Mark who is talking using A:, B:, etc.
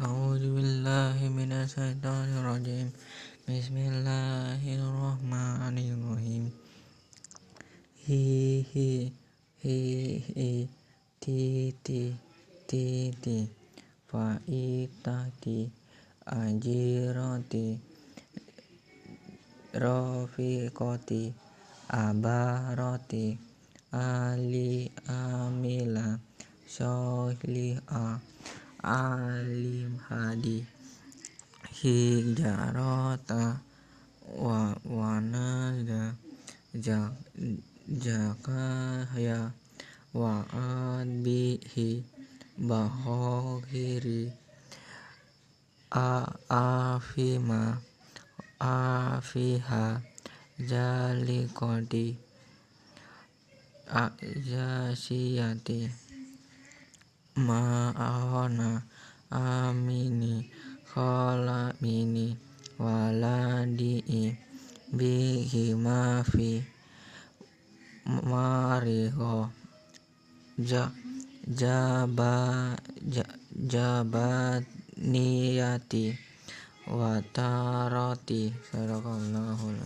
A: A'udzu billahi minasyaitonir rajim. Bismillahirrahmanirrahim. Hi hi hi hi ti ti ti ti fa itati ali amila solihah alim hadi. Hijarata wa wanada. Jak jakaya wa adbihi bahohiri a afima afiha jalikodi jasiyati ma'ahona amini mini waladi'i bihi mafi mariho ja jaba jabat niyati wataroti. Sadaqallahul